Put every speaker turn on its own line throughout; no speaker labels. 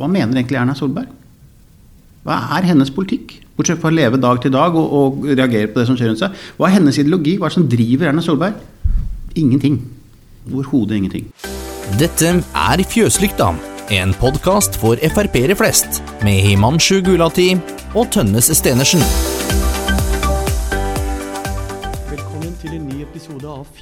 Hva mener egentlig Erna Solberg? Hva er hennes politikk? Bortsett fra å leve dag til dag og, og reagere på det som skjer rundt seg. Hva er hennes ideologi? Hva er det som driver Erna Solberg? Ingenting. Overhodet ingenting.
Dette er Fjøslykta, en podkast for Frp-ere flest, med Himanshu Gulati og Tønnes Stenersen.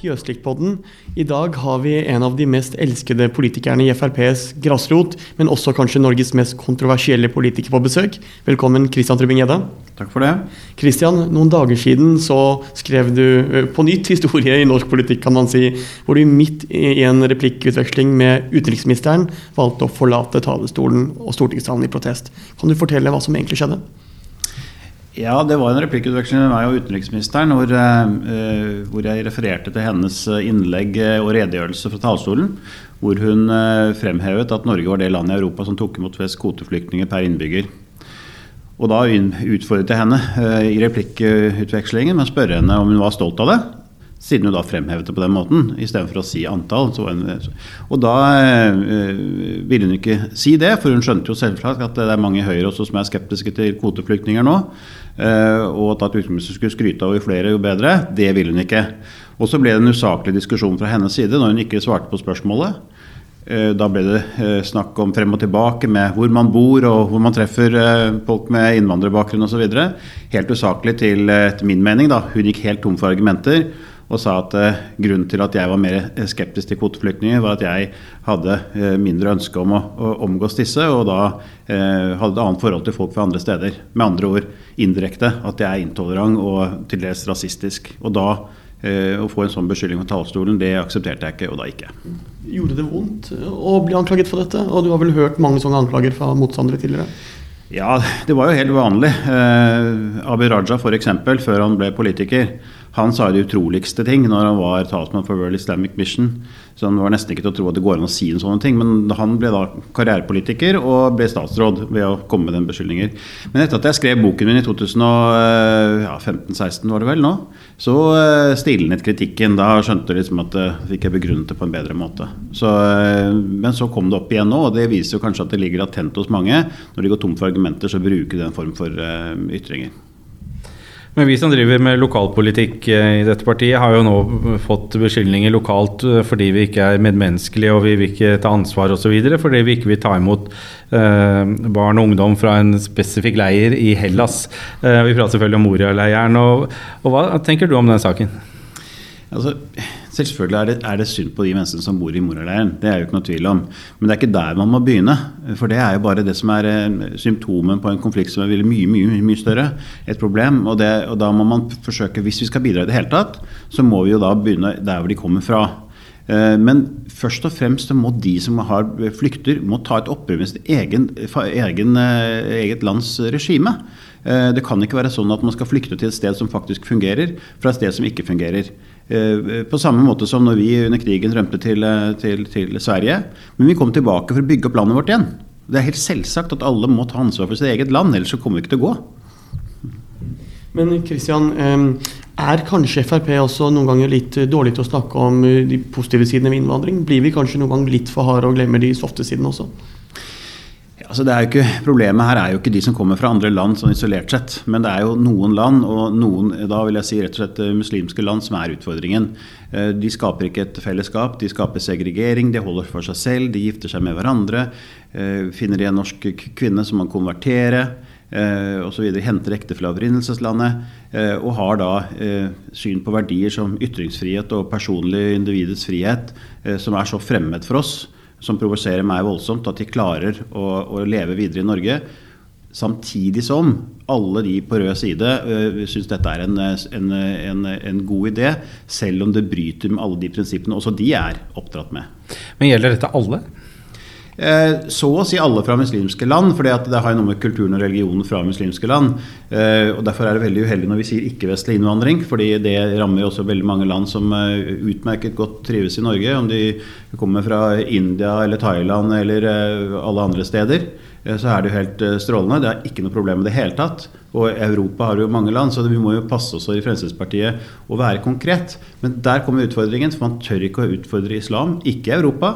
Fjøsliktpodden. I dag har vi en av de mest elskede politikerne i FrPs grasrot, men også kanskje Norges mest kontroversielle politiker på besøk. Velkommen, Christian Trubing-Gjedde.
Takk for det.
Christian, noen dager siden så skrev du på nytt historie i norsk politikk, kan man si, hvor du midt i en replikkutveksling med utenriksministeren valgte å forlate talerstolen og stortingssalen i protest. Kan du fortelle hva som egentlig skjedde?
Ja, det var en replikkutveksling med meg og utenriksministeren hvor, uh, hvor jeg refererte til hennes innlegg og redegjørelse fra talerstolen. Hvor hun uh, fremhevet at Norge var det landet i Europa som tok imot flest kvoteflyktninger per innbygger. Og da utfordret jeg henne uh, i replikkutvekslingen med å spørre henne om hun var stolt av det. Siden hun da fremhevet det på den måten, istedenfor å si antall. Og da ville hun ikke si det, for hun skjønte jo selvsagt at det er mange i Høyre også som er skeptiske til kvoteflyktninger nå. Øh, og at utenriksministeren skulle skryte av jo flere, jo bedre. Det ville hun ikke. Og så ble det en usaklig diskusjon fra hennes side når hun ikke svarte på spørsmålet. Da ble det snakk om frem og tilbake med hvor man bor og hvor man treffer folk med innvandrerbakgrunn osv. Helt usaklig til, etter min mening. da. Hun gikk helt tom for argumenter og sa at uh, grunnen til at jeg var mer skeptisk til kvoteflyktninger, var at jeg hadde uh, mindre ønske om å, å, omgås disse, og da eh, hadde et annet forhold til folk fra andre steder. Med andre ord indirekte at jeg er intolerant og til dels rasistisk. Og da å få en sånn beskyldning fra talerstolen, det aksepterte jeg ikke, og da ikke.
Gjorde det vondt å bli anklaget for dette? Og du har vel hørt mange sånne anklager fra motstandere tidligere?
Ja, det var jo helt vanlig. Eh, Abid Raja f.eks., før han ble politiker, han sa de utroligste ting når han var talsmann for World Islamic Mission. Så han var nesten ikke til å tro at det går an å si en sånne ting. Men han ble da karrierepolitiker og ble statsråd ved å komme med den beskyldninger. Men etter at jeg skrev boken min i 2015-16, var det vel nå, så stilnet kritikken. Da skjønte jeg liksom at det fikk jeg begrunnet det på en bedre måte. Så, men så kom det opp igjen nå, og det viser jo kanskje at det ligger latent hos mange. Når de går tom for argumenter, så bruker de den form for ytringer.
Men vi som driver med lokalpolitikk i dette partiet, har jo nå fått beskyldninger lokalt fordi vi ikke er medmenneskelige og vi vil ikke ta ansvar osv. Fordi vi ikke vil ta imot eh, barn og ungdom fra en spesifikk leir i Hellas. Eh, vi prater selvfølgelig om Moria-leiren. Og, og, hva tenker du om den saken?
Altså, Selvfølgelig er det, er det, synd på de menneskene som bor i Moria-leiren. Det er jo ikke noe tvil om. Men det er ikke der man må begynne. For det er jo bare det som er symptomen på en konflikt som er mye mye, mye større. Et problem. Og, det, og, da må man forsøke, hvis vi skal bidra i det hele tatt, så må vi jo da begynne der hvor de kommer fra. Men først og fremst må de som har flykter, må ta et oppgjør med sitt eget lands regime. Det kan ikke være sånn at man skal flykte til et sted som faktisk fungerer, fra et sted som ikke fungerer. På samme måte som når vi under krigen rømte til, til, til, Sverige. Men vi kom tilbake for å bygge opp landet vårt igjen. Det er helt selvsagt at alle må ta ansvar for sitt eget land, ellers så kommer vi ikke til å gå.
Men Kristian, er kanskje Frp også noen ganger litt dårlig til å snakke om de positive sidene ved innvandring? Blir vi kanskje noen gang litt for harde og glemmer de softe sidene også?
Altså ikke, problemet her er jo ikke de som kommer fra andre land sånn isolert sett, men det er jo noen land, og noen da vil jeg si rett og slett muslimske land, som er utfordringen. De skaper ikke et fellesskap, de skaper segregering, de holder for seg selv, de gifter seg med hverandre. Finner de en norsk kvinne som man konverterer, osv. Henter ekte fra opprinnelseslandet, og har da syn på verdier som ytringsfrihet og personlig individets frihet, som er så fremmed for oss som provoserer meg voldsomt, at de klarer å, å, leve videre i Norge. Samtidig som alle de på rød side uh, syns dette er en, en, en, en, god idé, selv om det bryter med alle de prinsippene også de er oppdratt med.
Men gjelder dette alle?
Så å si alle fra muslimske land, for det har jo noe med kulturen og religionen fra muslimske land. og Derfor er det veldig uheldig når vi sier ikke-vestlig innvandring, fordi det rammer også veldig mange land som utmerket godt trives i Norge, om de kommer fra India eller Thailand eller alle andre steder. Så er det jo helt strålende. Det er ikke noe problem med det hele tatt. Og Europa har jo mange land, så vi må jo passe oss i Fremskrittspartiet å være konkret. Men der kommer utfordringen, for man tør ikke å utfordre islam. Ikke i Europa,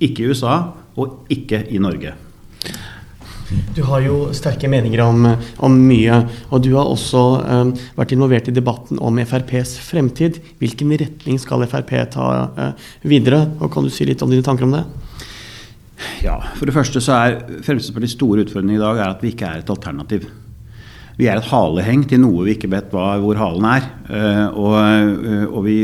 ikke i USA og ikke i Norge.
Du har jo sterke meninger om, om mye, og du har også um, vært involvert i debatten om FrPs fremtid. Hvilken retning skal Frp ta uh, videre? Og Kan du si litt om dine tanker om det?
Ja, For det første så er Fremskrittspartiets store utfordring i dag er at vi ikke er et alternativ. Vi er et haleheng til noe vi ikke vet hva, hvor halen er. Uh, og, uh, og, vi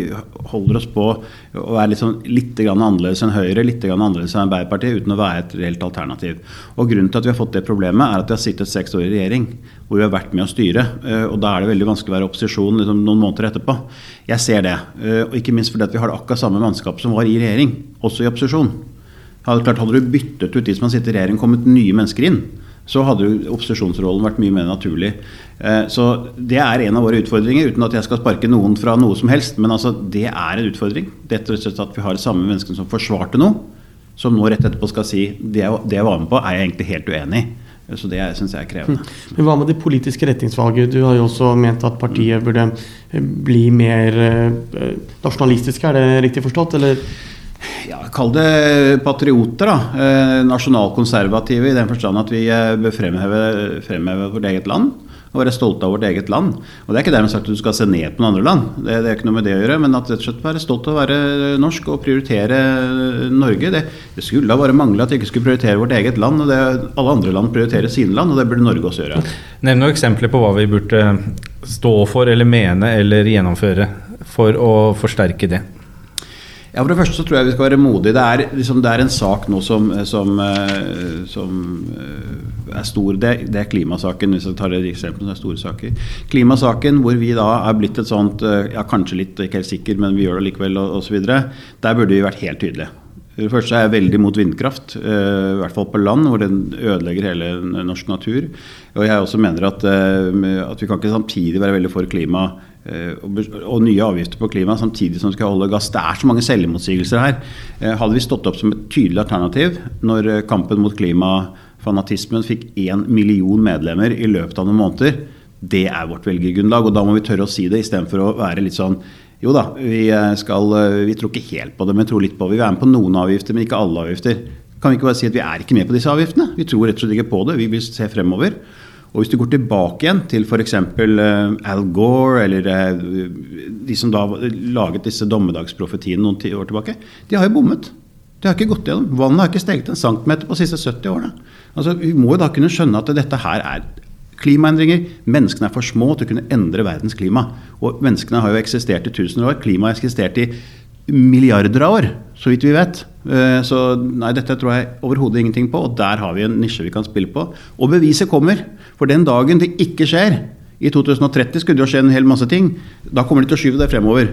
holder oss på å være litt, sånn, litt annerledes enn Høyre, litt annerledes enn Arbeiderpartiet, uten å være et reelt alternativ. Og Grunnen til at vi har fått det problemet, er at vi har sittet seks år i regjering hvor vi har vært med å styre. Uh, og Da er det veldig vanskelig å være opposisjon liksom, noen måneder etterpå. Jeg ser det. og Ikke minst fordi vi har det akkurat samme mannskapet som var i regjering, også i opposisjon. Hadde, klart, hadde du byttet ut de som har sittet i regjering, kommet nye mennesker inn, så hadde jo opposisjonsrollen vært mye mer naturlig. Eh, så Det er en av våre utfordringer, uten at jeg skal sparke noen fra noe som helst. Men altså, det er en utfordring. Dette er at vi har samme menneskene som forsvarte noe, som nå rett etterpå skal si det jeg var med på, er jeg egentlig helt uenig i. Så det syns jeg er krevende.
Hm. Men Hva med det politiske retningsvalget? Du har jo også ment at partiet burde bli mer eh, nasjonalistiske, er det riktig forstått? eller?
Ja, Kall det patrioter. da, eh, Nasjonalkonservative i den forstand at vi eh, bør fremheve, fremheve, vårt eget land og være stolte av vårt eget land. Og Det er ikke dermed sagt at du skal se ned på noen andre land, det, det er ikke noe med det å gjøre. Men at rett og slett være stolt av å være norsk og prioritere Norge. Det, det skulle da bare mangle at vi ikke skulle prioritere vårt eget land. og det, Alle andre land prioriterer sine land, og det burde Norge også gjøre.
Nevn noen eksempler på hva vi burde stå for eller mene eller gjennomføre for å forsterke det.
Ja, For det første så tror jeg vi skal være modige. Det er, liksom, det er en sak nå som, som, eh, som eh, er stor. Det, det, er klimasaken, hvis jeg tar det eksempelet. Det er store saker. Klimasaken hvor vi da er blitt et sånt eh, Ja, kanskje litt, ikke helt sikker, men vi gjør det likevel, osv. Der burde vi vært helt tydelige. For det første er jeg veldig mot vindkraft, i hvert fall på land, hvor den ødelegger hele norsk natur. Og jeg også mener at, at vi kan ikke samtidig være veldig for klima og, og nye avgifter på klima samtidig som vi skal holde gass. Det er så mange selvmotsigelser her. Eh, hadde vi stått opp som et tydelig alternativ når eh, kampen mot klimafanatismen fikk én million medlemmer i løpet av noen måneder, det er vårt velgergrunnlag. Og da må vi tørre å si det istedenfor å være litt sånn jo da, vi, skal, vi tror ikke helt på det, men tror litt på det. Vi er med på noen avgifter, men ikke alle avgifter. Kan vi ikke bare si at vi er ikke med på disse avgiftene? Vi tror rett og slett ikke på det. Vi vil se fremover. Og Hvis du går tilbake igjen til f.eks. Eh, Al Gore eller de som da laget disse dommedagsprofetiene noen år tilbake, de har jo bommet. De har ikke gått gjennom. Vannet har ikke steget en centimeter på de siste 70 årene. Altså, Vi må jo da kunne skjønne at dette her er klimaendringer. Menneskene er for små til å kunne endre verdens klima. Og menneskene har jo eksistert i tusener år. Klimaet har eksistert i milliarder av år, så vidt vi vet. Eh, så nei, dette tror jeg overhodet ingenting på, og der har vi en nisje vi kan spille på. Og beviset kommer. For den dagen det ikke skjer, i 2030 skulle det jo skje en hel masse ting, da kommer de til å skyve det fremover.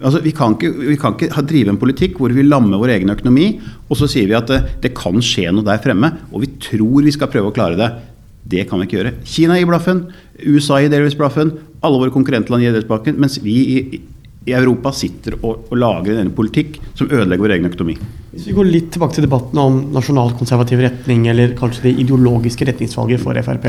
Altså, vi kan ikke, vi kan ikke drive en politikk hvor vi lammer vår egen økonomi, og så sier vi at det, det, kan skje noe der fremme, og vi tror vi skal prøve å klare det. Det kan vi ikke gjøre. Kina gir blaffen, USA gir delvis blaffen, alle våre konkurrentland gir delvis blaffen, mens vi i, i Europa sitter og, og lager en politikk som ødelegger vår egen økonomi.
Hvis vi går litt tilbake til debatten om nasjonalkonservativ retning, eller kanskje det ideologiske retningsvalget for Frp.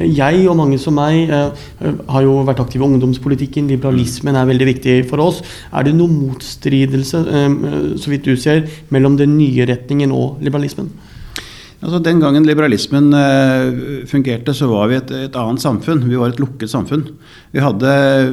Jeg og mange som meg eh, har jo vært aktive i ungdomspolitikken. Liberalismen er veldig viktig for oss. Er det noen motstridelse, eh, så vidt du ser, mellom den nye retningen og liberalismen?
Altså, den gangen liberalismen uh, fungerte, så var vi et, et, annet samfunn. Vi var et lukket samfunn. Vi hadde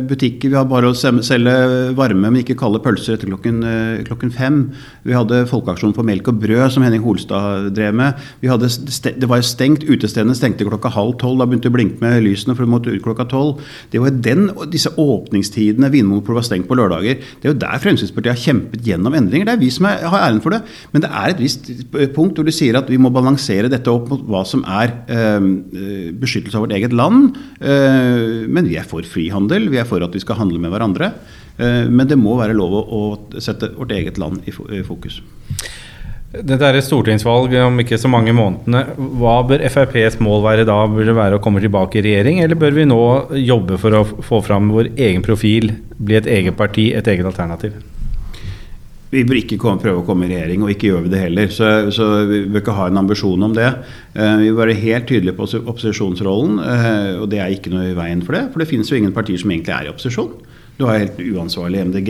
butikker, vi hadde bare å selge varme, men ikke kalde pølser etter klokken, uh, klokken fem. Vi hadde folkeaksjon for melk og brød, som Henning Holstad drev med. Hadde, det var stengt, Utestedene stengte klokka halv tolv. Da begynte det å blinke med lysene, for du måtte ut klokka tolv. Det var den, disse åpningstidene Vinmonopolet var stengt på lørdager. Det er jo der Fremskrittspartiet har kjempet gjennom endringer. Det er vi som er, har æren for det. Men det er et visst punkt hvor du sier at vi må balansere balansere dette opp mot hva som er eh, beskyttelse av vårt eget land. Eh, men vi er for frihandel, vi er for at vi skal handle med hverandre. Eh, men det må være lov å, sette vårt eget land i fokus.
Dette er et stortingsvalg om ikke så mange månedene. Hva bør FrPs mål være da? Bør det være å komme tilbake i regjering, eller bør vi nå jobbe for å få fram vår egen profil, bli et eget parti, et eget alternativ?
Vi bør ikke komme, prøve å komme i regjering, og ikke gjør vi det heller. Så, så vi bør ikke ha en ambisjon om det. Uh, vi bør være helt tydelige på opposisjonsrollen, uh, og det er ikke noe i veien for det. For det finnes jo ingen partier som egentlig er i opposisjon. Du har helt uansvarlig MDG,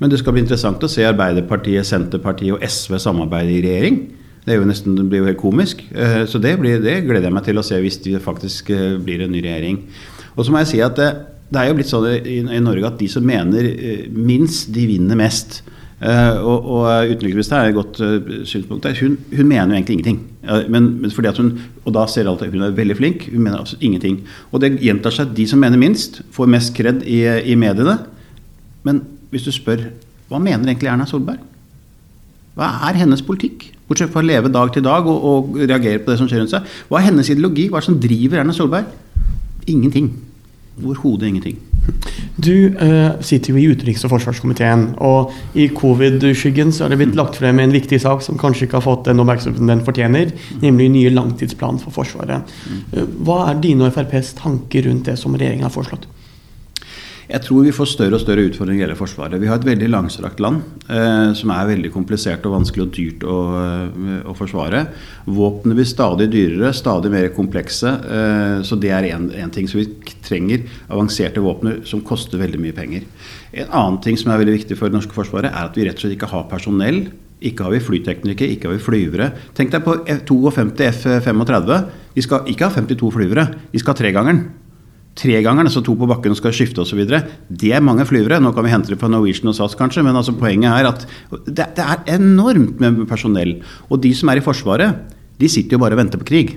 men det skal bli interessant å se Arbeiderpartiet, Senterpartiet og SV samarbeide i regjering. Det, er jo nesten, det blir jo helt komisk. Eh, så det, blir, det, gleder jeg meg til å se hvis det faktisk eh, blir en ny regjering. Og så må jeg si at det, det er jo blitt sånn i, i Norge at de som mener eh, minst, de vinner mest. Uh, og, og utenriksministeren er et godt uh, synspunkt der. Hun, hun, mener jo egentlig ingenting. Men, men, fordi at hun, og da ser alle at hun er veldig flink. Hun mener altså ingenting. Og det gjentar seg at de som mener minst, får mest kred i, i mediene. Men hvis du spør hva mener egentlig Erna Solberg? Hva er hennes politikk? Bortsett fra å leve dag til dag og, og reagere på det som skjer rundt seg. Hva er hennes ideologi? Hva er det som driver Erna Solberg? Ingenting. Overhodet ingenting.
Du uh, sitter jo i utenriks- og forsvarskomiteen, og i covid-skyggen så er det blitt lagt frem en viktig sak som kanskje ikke har fått den oppmerksomheten den fortjener, nemlig nye langtidsplan for Forsvaret. Uh, hva er dine og FrPs tanker rundt det som regjeringen har foreslått?
Jeg tror vi får større og større utfordringer hele Forsvaret. Vi har et veldig langstrakt land eh, som er veldig komplisert og vanskelig og dyrt å, eh, å forsvare. Våpnene blir stadig dyrere, stadig mer komplekse. Eh, så det er én ting. Så vi trenger avanserte våpner som koster veldig mye penger. En annen ting som er veldig viktig for det norske forsvaret, er at vi rett og slett ikke har personell. Ikke har vi flyteknikere, ikke har vi flyvere. Tenk deg på 52 F-35. Vi skal ikke ha 52 flyvere, vi skal ha tregangeren tregangeren, altså to på bakken og skal skifte osv. Det er mange flyvere. Nå kan vi hente det på Norwegian og SAS kanskje, men altså poenget er at det, det, er enormt med personell. Og de som er i Forsvaret, de sitter jo bare og venter på krig.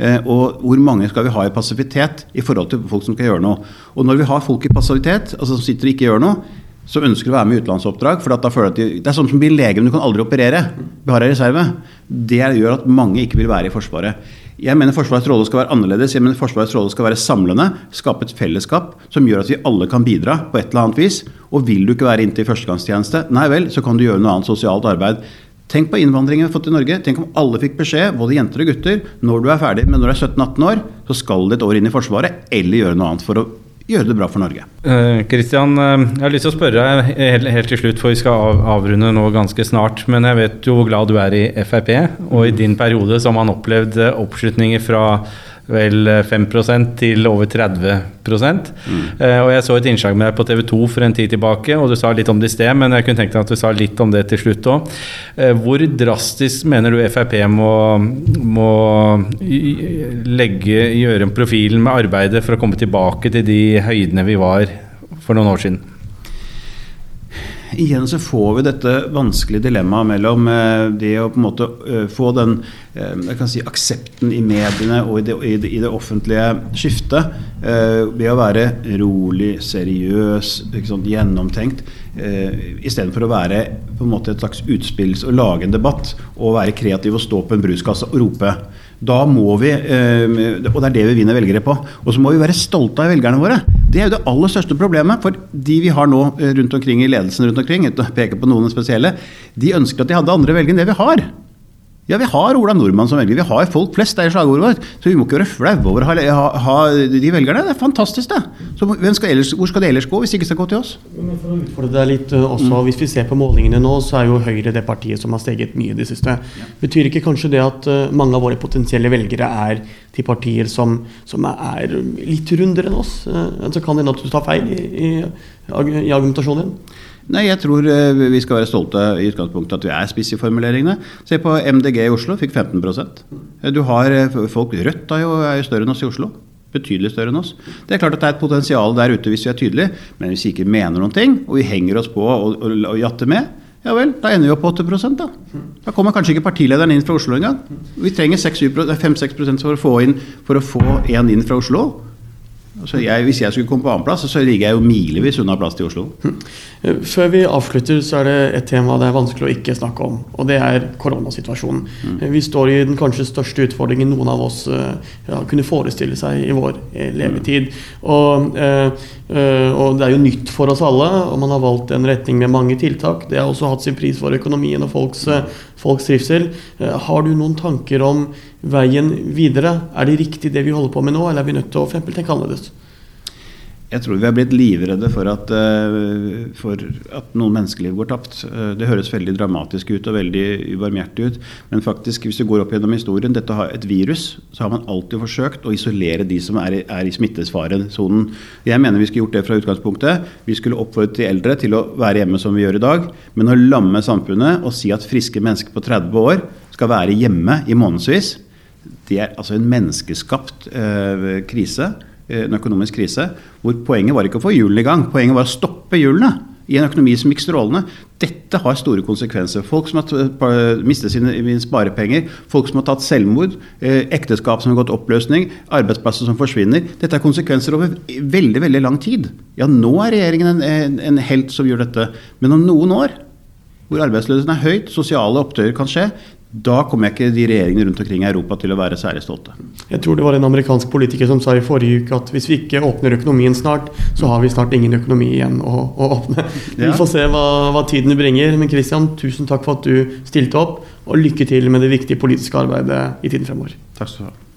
Eh, og hvor mange skal vi ha i passivitet i forhold til folk som skal gjøre noe? Og når vi har folk i passivitet, altså som sitter og ikke gjør noe, som ønsker å være med i utenlandsoppdrag. for da føler at de, Det er sånn som å bli lege, men du kan aldri operere. Vi har en reserve. Det gjør at mange ikke vil være i Forsvaret. Jeg mener Forsvarets rolle skal være annerledes. Jeg mener Forsvarets rolle skal være samlende, skape et fellesskap som gjør at vi alle kan bidra på et eller annet vis. Og vil du ikke være inntil førstegangstjeneste, nei vel, så kan du gjøre noe annet sosialt arbeid. Tenk på innvandringen vi har fått til Norge. Tenk om alle fikk beskjed, både jenter og gutter, når du er ferdig, men når du er 17-18 år, så skal du et år inn i Forsvaret, eller gjøre noe annet for å gjøre det bra for Norge.
Kristian, uh, jeg har lyst til å spørre deg helt, til slutt, for vi skal av, avrunde nå ganske snart. Men jeg vet jo hvor glad du er i Frp, og i din periode så har man opplevd oppslutninger fra vel 5% til over 30 mm. eh, og Jeg så et innslag med deg på TV 2 for en tid tilbake, og du sa litt om det i sted, men jeg kunne tenkt meg at du sa litt om det til slutt òg. Eh, hvor drastisk mener du Frp må, må legge, gjøre profilen med arbeidet for å komme tilbake til de høydene vi var for noen år siden?
Igjen så får vi dette vanskelige dilemmaet mellom eh, det å på en måte eh, få den eh, jeg kan si, aksepten i mediene og i det, i det, i det offentlige skiftet ved å være rolig, seriøs, sant, gjennomtenkt, istedenfor å være på en måte et slags utspill og lage en debatt og være kreativ og stå på en bruskasse og rope. Da må vi, Og det er det vi vinner velgere på. Og så må vi være stolte av velgerne våre. Det er jo det aller største problemet. For de vi har nå eh, rundt omkring i ledelsen rundt omkring, uten å peke på noen spesielle, de ønsker at de hadde andre velgere enn det vi har. Ja, vi har Ola Nordmann som velger. Vi har folk flest, det er slagordet vårt. Så vi må ikke være flaue over å ha, ha, de velgerne. Det er fantastisk, det. Så skal ellers, hvor skal det ellers gå, hvis det ikke skal gå til oss?
For å utfordre deg litt eh, også, mm. Hvis vi ser på målingene nå, så er jo Høyre det partiet som har steget mye i det siste. Betyr ikke kanskje det at uh, mange av våre potensielle velgere er til partier som, som er litt rundere enn oss? Uh, så kan det hende at du tar feil i, i, i argumentasjonen din?
Nei, jeg tror eh, vi skal være stolte i utgangspunktet at vi er spiss i formuleringene. Se på MDG i Oslo, fikk 15 eh, Du har eh, folk Rødt er jo, er jo større enn oss i Oslo. Betydelig større enn oss. Det er klart at det er et potensial der ute hvis vi er tydelige, men hvis vi ikke mener noen ting, og vi henger oss på og, og, og jatter med, ja vel, da ender vi opp på 8 da. Da kommer kanskje ikke partilederen inn fra Oslo engang. Vi trenger 5-6% for å få inn, for å få en inn fra Oslo. Altså jeg, hvis jeg skulle komme på annenplass, så ligger jeg jo milevis unna plass til Oslo.
Før vi avslutter, så er det et tema det er vanskelig å ikke snakke om. Og det er koronasituasjonen. Mm. Vi står i den kanskje største utfordringen noen av oss ja, kunne forestille seg i vår levetid. levetid. Og, eh, og, det er jo nytt for oss alle, og man har valgt en retning med mange tiltak. Det har også hatt sin pris for økonomien og folks, folks trivsel. Har du noen tanker om veien videre? Er det riktig det vi holder på med nå, eller er vi nødt til å for tenke annerledes?
Jeg tror vi er blitt livredde for at, uh, for at noen menneskeliv går tapt. Uh, det høres veldig dramatisk ut og veldig ubarmhjertig ut. Men faktisk, hvis du går opp gjennom historien, dette har et virus, så har man alltid forsøkt å isolere de som er i, er i smittesfaresonen. Jeg mener vi skulle gjort det fra utgangspunktet. Vi skulle oppfordret de eldre til å være hjemme som vi gjør i dag. Men å lamme samfunnet og si at friske mennesker på 30 år skal være hjemme i månedsvis. Det er altså en menneskeskapt eh, krise, eh, en økonomisk krise, hvor poenget var ikke å få hjulene i gang, poenget var å stoppe hjulene i en økonomi som gikk strålende. Dette har store konsekvenser. Folk som har mistet sine sparepenger, folk som har tatt selvmord, eh, ekteskap som har gått oppløsning, arbeidsplasser som forsvinner. Dette er konsekvenser over veldig veldig lang tid. Ja, nå er regjeringen en, en, en helt som gjør dette, men om noen år, hvor arbeidsløsheten er høyt, sosiale opptøyer kan skje, da kommer ikke de regjeringene rundt omkring i Europa til å være særlig stolte.
Jeg tror det var en amerikansk politiker som sa i forrige uke at hvis vi ikke åpner økonomien snart, så har vi snart ingen økonomi igjen å, å åpne. Ja. Vi får se hva, hva, tiden bringer. Men Christian, tusen takk for at du stilte opp, og lykke til med det viktige politiske arbeidet i tiden fremover.
Takk skal du ha.